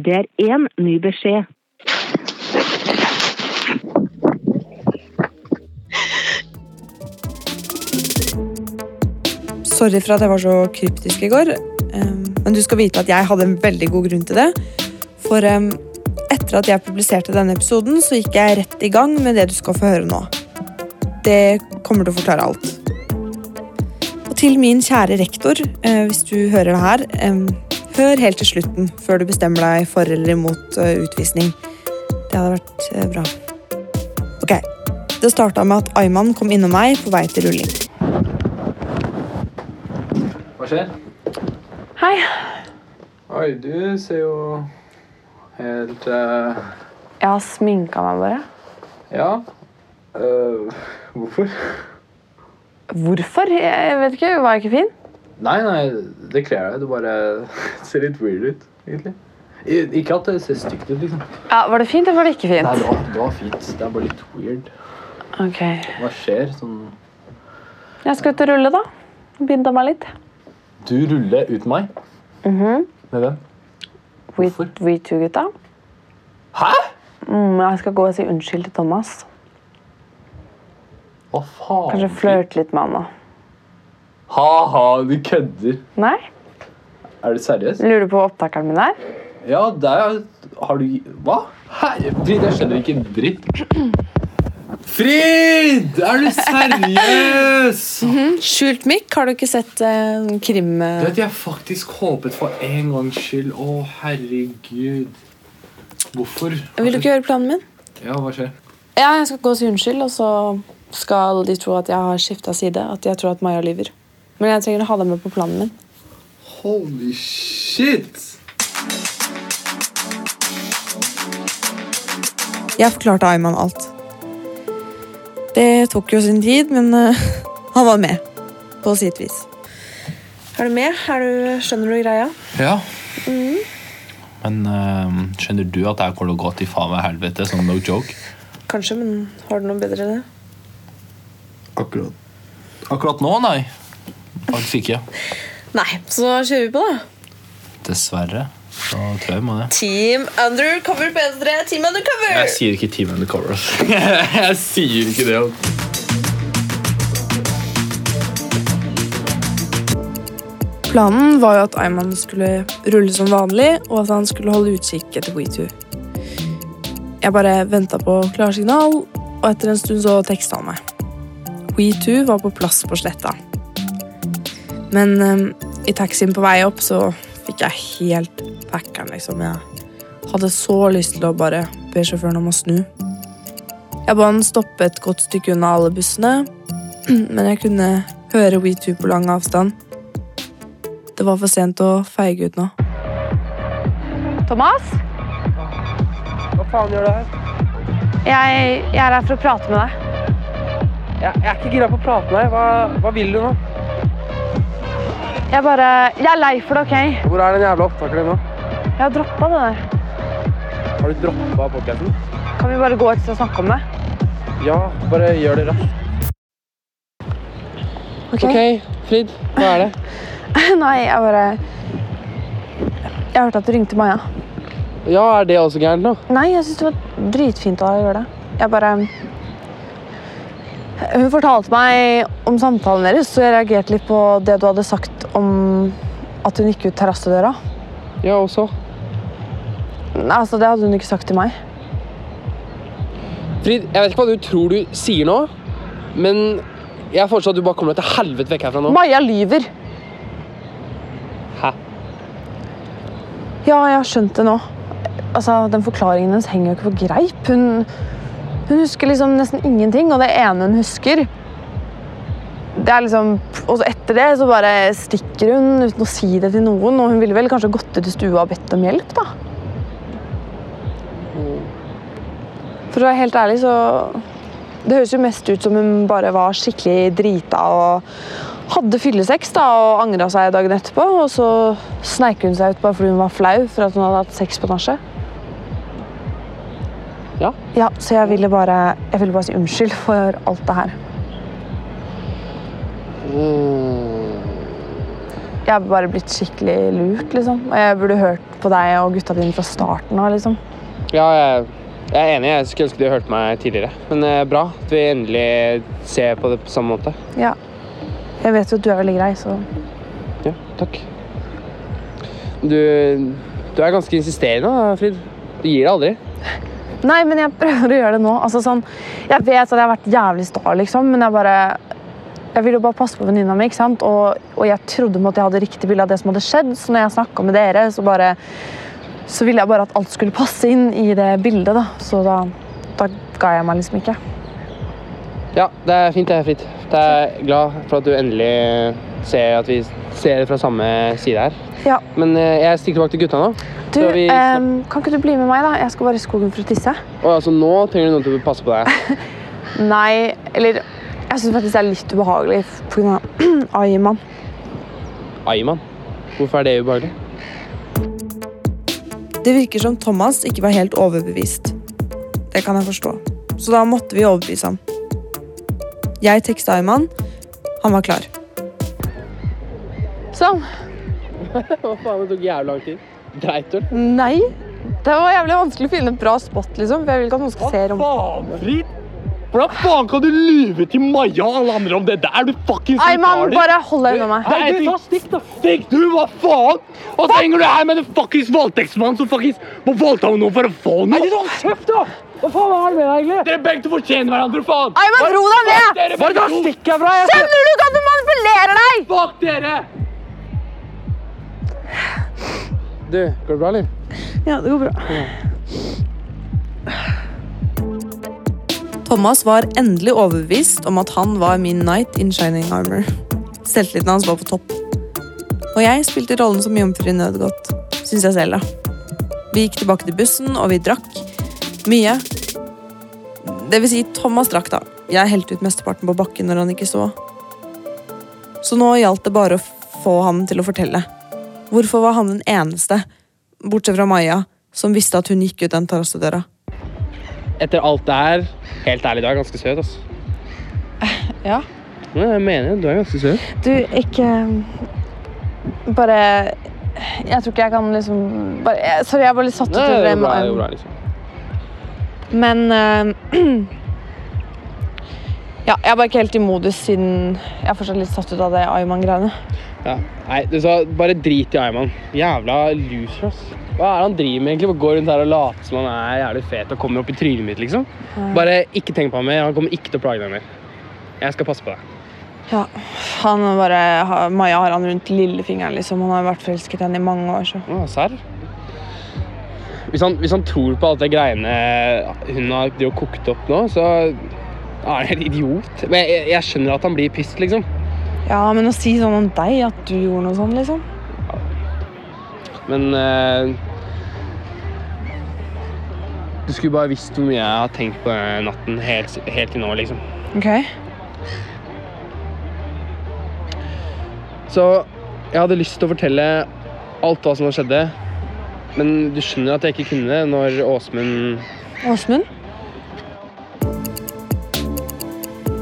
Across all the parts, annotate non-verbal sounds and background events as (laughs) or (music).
Det er én ny beskjed. Sorry for at jeg var så kryptisk i går. Um, men du skal vite at jeg hadde en veldig god grunn til det. For um, etter at jeg publiserte denne episoden, så gikk jeg rett i gang med det du skal få høre nå. Det kommer til å forklare alt. Og til min kjære rektor, uh, hvis du hører det her, hør helt til slutten før du bestemmer deg for eller imot uh, utvisning. Det hadde vært uh, bra. Ok, Det starta med at Ayman kom innom meg på vei til rulling. Hva skjer? Hei. Oi, du ser jo helt uh... Jeg har sminka meg bare. Ja. Uh, hvorfor? Hvorfor? Jeg vet ikke. Var jeg ikke fin? Nei, nei, det kler deg. Du bare (laughs) ser litt weird ut, egentlig. Ikke at det ser stygt ut, liksom. Ja, Var det fint, eller var det ikke Nei, fint? det var, det var fint. Det er bare litt weird. Ok. Hva skjer? Sånn Jeg skal ut og rulle, da. Binda meg litt. Du ruller uten meg? Mhm. Med hvem? We, Hvorfor? we two, gutta. Hæ? Mm, jeg skal gå og si unnskyld til Thomas. Hva faen? Kanskje flørte litt med han. da. Ha-ha, du kødder. Nei? Er du seriøs? Lurer du på hva opptakeren min er? Ja, der har du Hva? Frid, jeg skjønner ikke en dritt. Frid! Er du seriøs? (laughs) Skjult mikk, har du ikke sett eh, krim... Du vet, jeg faktisk håpet for en gangs skyld. Å, herregud. Hvorfor? Vil du ikke høre planen min? Ja, hva skjer? Ja, jeg skal gå og si unnskyld, og så skal de tro at jeg har skifta side. At jeg tror at Maja lyver. Men jeg trenger å ha deg med på planen min. Holy shit! Jeg forklarte Ayman alt. Det tok jo sin tid, men uh, (laughs) han var med. På sitt vis. Er du med? Er du, skjønner du greia? Ja. Men uh, skjønner du at jeg kommer til å gå til faen meg helvete? som no joke. Kanskje, men har du noe bedre enn det? Akkurat. Akkurat nå, nei. Faktisk ikke. Nei, så kjører vi på, da. Dessverre. Så tror jeg vi må det. Team Undercover P3. Team Undercover! Jeg sier ikke Team Undercover. (laughs) jeg sier ikke det. Planen var jo at Ayman skulle rulle som vanlig, og at han skulle holde utkikk etter WeToo. Jeg bare venta på klarsignal, og etter en stund så teksta han meg. WeToo var på plass på sletta. Men um, i taxien på vei opp så fikk jeg helt packeren, liksom. Jeg hadde så lyst til å bare be sjåføren om å snu. Jeg ba han stoppe et godt stykke unna alle bussene, (clears throat) men jeg kunne høre WeToo på lang avstand. Det var for sent å feige ut nå. Thomas? Hva faen gjør du her? Jeg, jeg er her for å prate med deg. Jeg, jeg er ikke gira på å prate med deg. Hva, hva vil du nå? Jeg bare Jeg er lei for det, OK? Hvor er den jævla opptakeren nå? Jeg har droppa det der. Har du droppa podkasten? Kan vi bare gå sted og snakke om det? Ja, bare gjør det raskt. Ok. Frid. Hva er det? (laughs) Nei, jeg bare Jeg hørte at du ringte Maja. Ja, er det også gærent nå? Nei, jeg syns det var dritfint av deg å gjøre det. Jeg bare Hun fortalte meg om samtalen deres, så jeg reagerte litt på det du hadde sagt om at hun gikk ut terrassedøra. Ja, og så? Altså, det hadde hun ikke sagt til meg. Frid, jeg vet ikke hva du tror du sier nå, men jeg foreslår at du bare kommer deg til helvete vekk herfra nå. Maja lyver! Hæ? Ja, jeg har skjønt det nå. Altså, Den forklaringen hennes henger jo ikke på greip. Hun, hun husker liksom nesten ingenting, og det ene hun husker det er liksom, Og så etter det så bare stikker hun uten å si det til noen. Og hun ville vel kanskje gått ut i stua og bedt om hjelp, da. For å være helt ærlig, så Det høres jo mest ut som hun bare var skikkelig drita og hadde fyllesex da, og angra seg dagen etterpå. Og så sneik hun seg ut bare fordi hun var flau for at hun hadde hatt sex på nachet. Ja. Ja, så jeg ville bare, jeg ville bare si unnskyld for alt det her. Mm. Jeg har bare blitt skikkelig lurt, liksom. Og jeg burde hørt på deg og gutta dine fra starten av. liksom. Ja, jeg, jeg er enig. Jeg skulle ønske de hørte meg tidligere. Men eh, bra at vi endelig ser på det på samme måte. Ja. Jeg vet jo at du er veldig grei, så Ja, takk. Du, du er ganske insisterende, da, Frid. Du gir deg aldri. Nei, men jeg prøver å gjøre det nå. Altså, sånn, jeg vet at jeg har vært jævlig sta, liksom, men jeg bare Jeg ville jo bare passe på venninna mi, ikke sant? Og, og jeg trodde at jeg hadde riktig bilde av det som hadde skjedd, så når jeg snakka med dere, så bare Så ville jeg bare at alt skulle passe inn i det bildet, da. Så da, da ga jeg meg liksom ikke. Ja, det er fint, det, er fritt. Jeg er glad for at du endelig ser at vi ser det fra samme side her. Ja. Men eh, jeg stikker tilbake til gutta nå. Du, vi um, kan ikke du bli med meg, da? Jeg skal bare i skogen for å tisse. Og altså, nå trenger du noen til å passe på deg. (laughs) Nei, eller Jeg syns faktisk det er litt ubehagelig pga. (clears throat) Ayman. Ayman. Hvorfor er det ubehagelig? Det virker som Thomas ikke var helt overbevist. Det kan jeg forstå. Så da måtte vi overbevise ham. Jeg teksta Ayman. Han var klar. Sånn. (laughs) Hva faen, det tok jævlig lang tid. Dreit du? Nei. Det var jævlig vanskelig å finne et bra spot, liksom. For jeg vil ikke at noen skal se rom. Hvordan faen kan du lyve til Maja og alle andre om det der? Du fuckings retarded. bare hold deg unna meg. Nei, du, stikk, da. Stikk, du, hva faen? Og så henger du her med en fuckings voldtektsmann som fuckings må voldta noen for å få noe. Nei, hold kjeft, da! Hva faen er det med deg, egentlig? Dere begge to fortjener hverandre, faen. Ayman, ro deg ned! Bare to. Stikk herfra! Jeg Skjønner du ikke at du manipulerer deg? Fuck dere! Du, går det bra, eller? Ja, det går bra. Thomas var endelig overbevist om at han var min knight in shining armor. Selvtilliten hans var på topp. Og jeg spilte rollen som jomfru i nødgodt, syns jeg selv, da. Vi gikk tilbake til bussen, og vi drakk. Mye. Det vil si, Thomas drakk, da. Jeg helte ut mesteparten på bakken når han ikke så. Så nå gjaldt det bare å få han til å fortelle. Hvorfor var han den eneste, bortsett fra Maja, som visste at hun gikk ut den terrassedøra? Etter alt det her, helt ærlig, du er ganske søt, altså. (laughs) Ja. Nei, jeg mener det, du er ganske søt. Du, ikke Bare Jeg tror ikke jeg kan liksom bare, Sorry, jeg var litt satt ut over det bra, det bra, liksom. Men uh, (clears throat) Ja, jeg er bare ikke helt i modus siden jeg er fortsatt litt satt ut av det Ayman-greiene. Ja. Nei, du sa bare drit i Ayman. Jævla loser, ass. Hva er det han driver med, egentlig? Går rundt her og later som han er jævlig fet og kommer opp i trynet mitt, liksom? Bare ikke tenk på ham mer. Han kommer ikke til å plage deg mer. Jeg skal passe på deg. Ja, han bare, Maja har han rundt lillefingeren, liksom. Han har vært forelsket i henne i mange år. så. Ja, serr? Hvis han, hvis han tror på alt det greiene hun har kokt opp nå, så er han helt idiot. Men jeg, jeg skjønner at han blir pissed, liksom. Ja, men å si sånn om deg, at du gjorde noe sånn, liksom. Men eh, Du skulle bare visst hvor mye jeg har tenkt på natten helt, helt til nå, liksom. Ok. Så jeg hadde lyst til å fortelle alt hva som skjedde. Men du skjønner at jeg ikke kunne det når Åsmund Åsmund?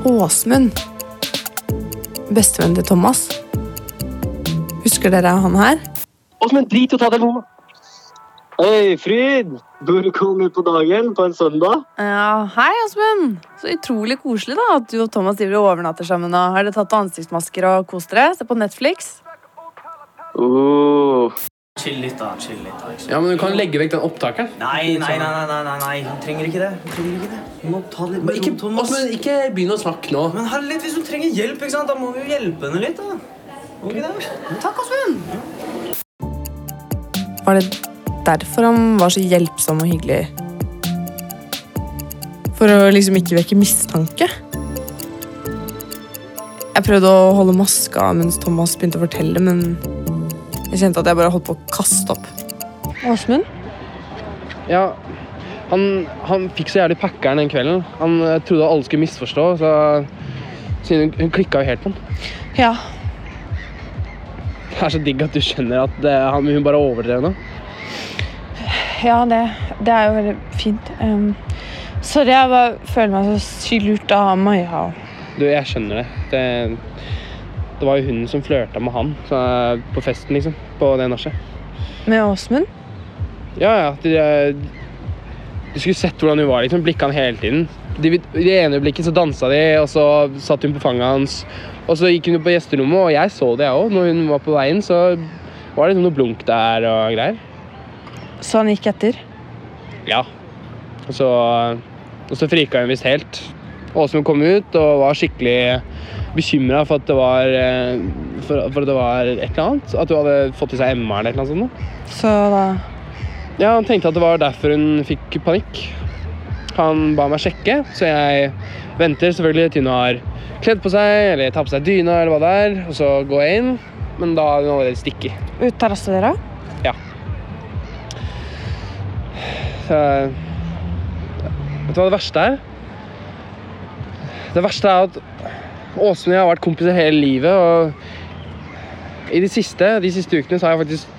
Åsmund. Bestevennen til Thomas. Husker dere han her? Åsmund, drit i å ta telefonen. Hei, Fryd! Burde du komme på dagen på en søndag? Ja, Hei, Asmund. Så utrolig koselig da at du og Thomas driver og overnatter sammen. og Har dere tatt på ansiktsmasker og kost dere? Se på Netflix? Uh. Chill litt, da. chill litt da, ikke? Ja, men du kan legge vekk den opptakeren. Nei, nei, nei, nei, nei, nei, nei. Hun trenger ikke det. Hun trenger ikke det. Hun må ta litt med ro, Thomas. Men ikke begynn å snakke nå. Men herlighet, hvis hun trenger hjelp, ikke sant? da må vi jo hjelpe henne litt. da. Må okay. ikke det? Takk, Asmund. Var det derfor han var så hjelpsom og hyggelig? For å liksom ikke vekke mistanke? Jeg prøvde å holde maska mens Thomas begynte å fortelle, men jeg kjente at jeg bare holdt på å kaste opp. Åsmund? Ja, han, han fikk så jævlig packeren den kvelden. Han trodde alle skulle misforstå, så hun, hun klikka jo helt på han. Ja. Det er så digg at du skjønner at det, han, hun bare overdrev nå. Ja, det, det er jo veldig fint. Um, sorry, jeg bare føler meg så sykt lurt av Maja. Du, jeg skjønner det. Det, det var jo hun som flørta med han så, på festen, liksom. På det nachet. Med Åsmund? Ja, ja. De, du skulle sett hvordan hun var. liksom, Blikka han hele tiden. De, I det ene øyeblikket så dansa de, og så satt hun på fanget hans. Og så gikk hun på gjesterommet, og jeg så det, jeg òg. Når hun var på veien, så var det liksom noe blunk der og greier. Så han gikk etter? Ja. Og så, og så frika hun visst helt. Åsmund kom ut og var skikkelig bekymra for at det var eh, for, for at det var et eller annet. At hun hadde fått i seg MR eller et eller annet sånt. Så da Ja, Han tenkte at det var derfor hun fikk panikk. Han ba meg sjekke, så jeg venter selvfølgelig til hun har kledd på seg eller tar på seg dyna eller hva det er, og så går jeg inn. Men da har hun allerede stukket. Ut terrassedøra? Ja. Vet du hva det verste er? Det verste er at Åsmund og jeg har vært kompiser hele livet. Og i de siste, de siste ukene så har jeg faktisk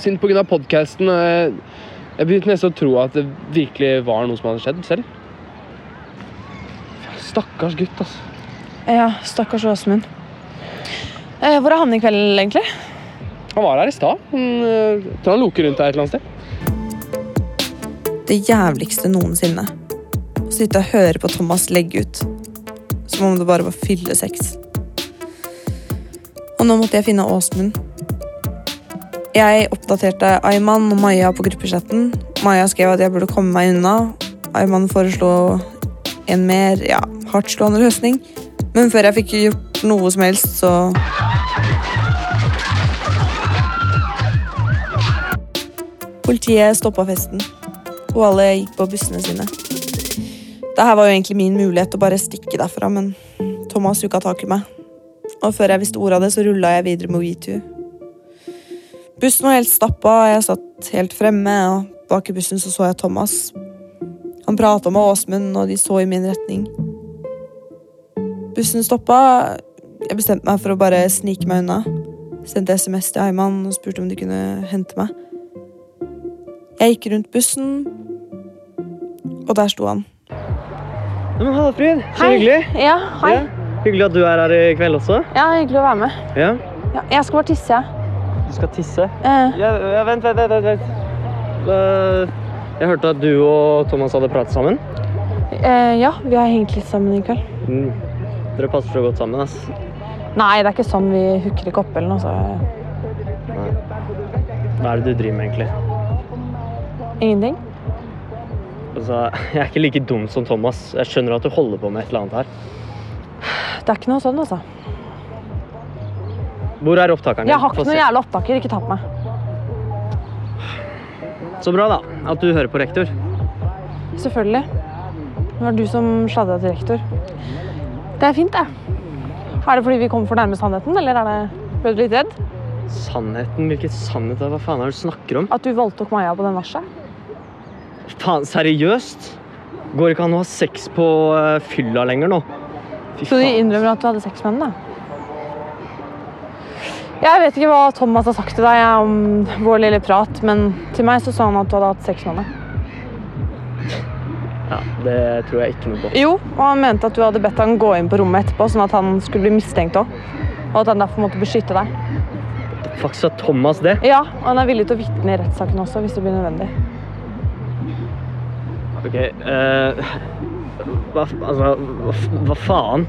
Siden pga. podkasten jeg, jeg begynte nesten å tro at det virkelig var noe som hadde skjedd selv. Stakkars gutt, altså. Ja, stakkars Åsmund. Eh, hvor er han i kveld, egentlig? Han var her i stad. Han, eh, tror han loker rundt her et eller annet sted. Det jævligste noensinne. Å sitte og høre på Thomas legge ut. Som om det bare var fyllesex. Og nå måtte jeg finne Åsmund. Jeg oppdaterte Ayman og Maja på gruppechatten. Maja skrev at jeg burde komme meg unna. Ayman foreslo en mer ja, hardtslående løsning. Men før jeg fikk gjort noe som helst, så Politiet stoppa festen, og alle gikk på bussene sine. Dette var jo egentlig min mulighet til å bare stikke derfra, men Thomas hooka tak i meg. Og før jeg visste ordet av det, så rulla jeg videre med WeToo. Bussen var helt stappa, jeg satt helt fremme, og bak i bussen så, så jeg Thomas. Han prata med Åsmund, og de så i min retning. Bussen stoppa. Jeg bestemte meg for å bare snike meg unna. Sendte SMS til Eiman og spurte om de kunne hente meg. Jeg gikk rundt bussen, og der sto han. Ja, men Hallfrid, så Hei. hyggelig. Ja, hei. Ja. Hyggelig at du er her i kveld også. Ja, hyggelig å være med. Ja. Ja, jeg skal bare tisse, jeg. Du skal tisse. Eh, Ja, ja vent, vent, vent. vent. Eh, Jeg hørte at du og Thomas hadde pratet sammen. eh, ja, vi har hengt litt sammen i kveld. Mm. Dere passer så godt sammen, ass. Nei, det er ikke sånn vi hooker ikke opp eller noe. Så Nei. Hva er det du driver med, egentlig? ingenting. Altså, (laughs) jeg er ikke like dum som Thomas. Jeg skjønner at du holder på med et eller annet her. Det er ikke noe sånn, altså. Hvor er opptakeren din? Jeg har ikke noen jævla opptaker. Ikke ta på meg. Så bra, da. At du hører på rektor. Selvfølgelig. Det var du som sladra til rektor. Det er fint, det. Er det fordi vi kommer for nærme sannheten, eller er det ble du litt redd? Sannheten? Hvilken sannhet? Hva faen er det du snakker om? At du voldtok Maja på den verset? Faen, seriøst? Går ikke an å ha sex på uh, fylla lenger nå? Fy Så de innrømmer at du hadde sex med henne? da? Jeg vet ikke hva Thomas har sagt til deg om vår lille prat, men til meg så sa han at du hadde hatt sex med henne. Ja, det tror jeg ikke noe på. Jo, og han mente at du hadde bedt han gå inn på rommet etterpå, sånn at han skulle bli mistenkt òg. Og at han derfor måtte beskytte deg. Fuck, sa Thomas det? Ja, og han er villig til å vitne i rettssaken også, hvis det blir nødvendig. Ok, eh, hva, altså, hva, hva faen?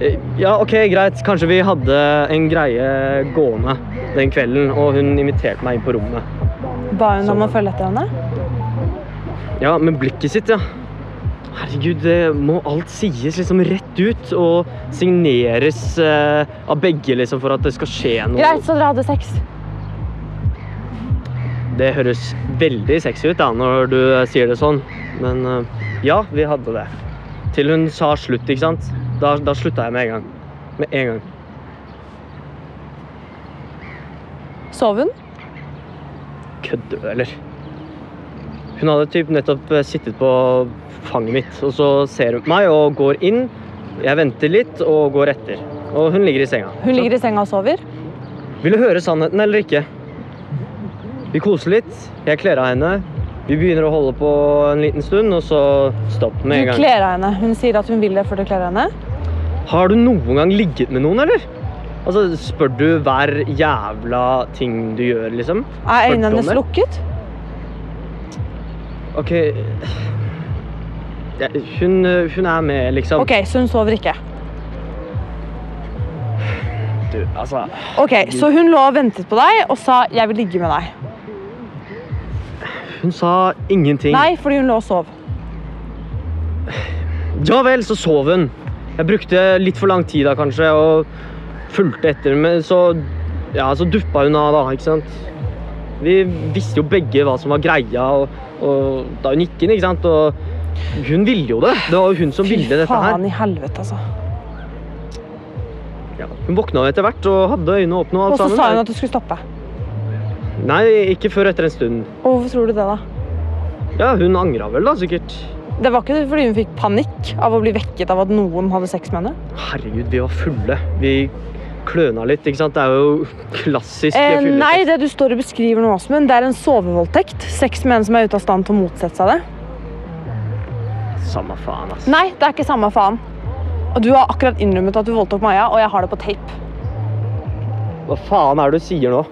Eh, Ja, ok, greit. Kanskje vi hadde en greie gående den kvelden, og hun inviterte meg inn på rommet. Ba hun om å følge etter henne? Ja, med blikket sitt, ja. Herregud, det må alt sies liksom rett ut og signeres eh, av begge liksom for at det skal skje noe. Greit, så dere hadde sex. Det høres veldig sexy ut da, når du eh, sier det sånn. Men eh, ja, vi hadde det. Til hun sa slutt, ikke sant? Da, da slutta jeg med en gang. Med en gang. Sov hun? Kødder du, eller? Hun hadde typ nettopp eh, sittet på fanget mitt, og så ser hun på meg og går inn. Jeg venter litt og går etter. Og hun ligger i senga. Hun ligger i senga og sover? Vil du høre sannheten eller ikke? Vi koser litt. Jeg kler av henne. Vi begynner å holde på en liten stund, og så stopp med en Du gang. kler av henne. Hun sier at hun vil det før du kler av henne. Har du noen gang ligget med noen, eller? Altså, spør du hver jævla ting du gjør, liksom? Er øynene hennes lukket? OK ja, hun, hun er med, liksom. Ok, så hun sover ikke. Du, altså Ok, Så hun lå og ventet på deg og sa 'jeg vil ligge med deg'. Hun sa ingenting. Nei, fordi hun lå og sov. Ja vel, så sov hun. Jeg brukte litt for lang tid da, kanskje, og fulgte etter, men så Ja, så duppa hun av, da, ikke sant. Vi visste jo begge hva som var greia, og, og da hun gikk inn, ikke sant, og hun ville jo det. Det var jo hun som ville dette her. Fy faen i helvete, altså. Ja, hun våkna etter hvert og hadde øynene åpne og Og så sa hun at du skulle stoppe. Nei, ikke før etter en stund. Og hvorfor tror du det, da? Ja, hun angra vel da, sikkert. Det var ikke fordi hun fikk panikk av å bli vekket av at noen hadde sex med henne? Herregud, vi var fulle. Vi kløna litt, ikke sant. Det er jo klassisk Eh, nei, det du står og beskriver nå, Åsmund, det er en sovevoldtekt. Sex med en som er ute av stand til å motsette seg det. Samme faen, ass. Nei, det er ikke samme faen. Og du har akkurat innrømmet at du voldtok Maja, og jeg har det på tape. Hva faen er det du sier nå?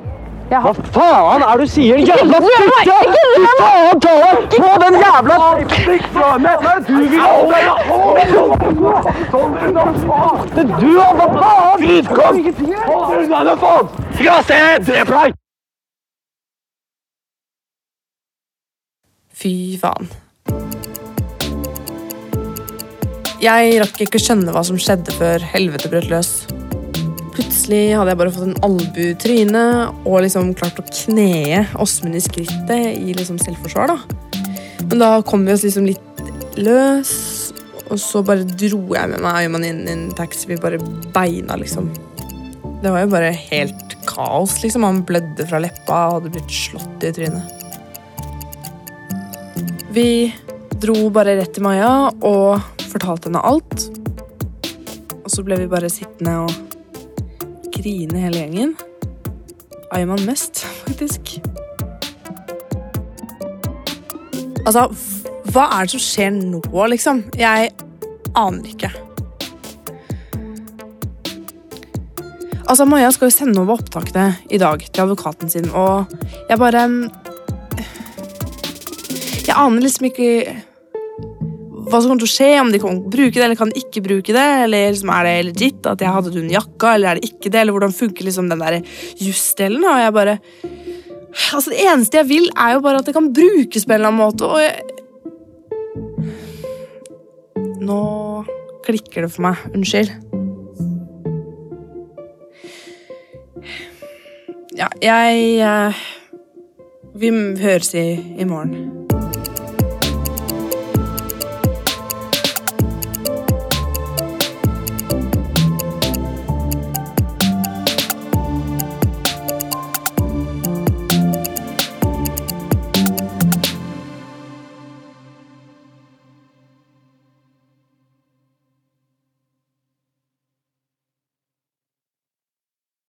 Hva faen er det du sier, jævla Ikke Du! Faen, ta deg! Få den jævla fra! Du vil ha meg! Du, hva faen? Kom! Hold deg unna, da, faen! Se, jeg dreper deg! Fy faen. Jeg rakk ikke å skjønne hva som skjedde før helvete brøt løs. Plutselig hadde jeg bare fått en albue i og liksom klart å knee Åsmund i skrittet i liksom selvforsvar. da. Men da kom vi oss liksom litt løs, og så bare dro jeg med meg Ayman inn i en taxi. Vi bare beina, liksom. Det var jo bare helt kaos, liksom. Han blødde fra leppa og hadde blitt slått i trynet. Vi dro bare rett til Maja og fortalte henne alt. Og så ble vi bare sittende og grine hele gjengen. Ayman mest, faktisk. Altså, hva er det som skjer nå, liksom? Jeg aner ikke. Altså, Maja skal jo sende over opptakene i dag til advokaten sin, og jeg bare Jeg aner liksom ikke hva som kommer til å skje, om de kan bruke det eller kan ikke bruke det. Eller liksom, Er det legit at jeg hadde den jakka, eller er det ikke det? Eller hvordan funker liksom den der jusdelen? Og jeg bare Altså, Det eneste jeg vil, er jo bare at det kan brukes på en eller annen måte. Og jeg Nå klikker det for meg. Unnskyld. Ja, jeg eh, Vi høres i, i morgen.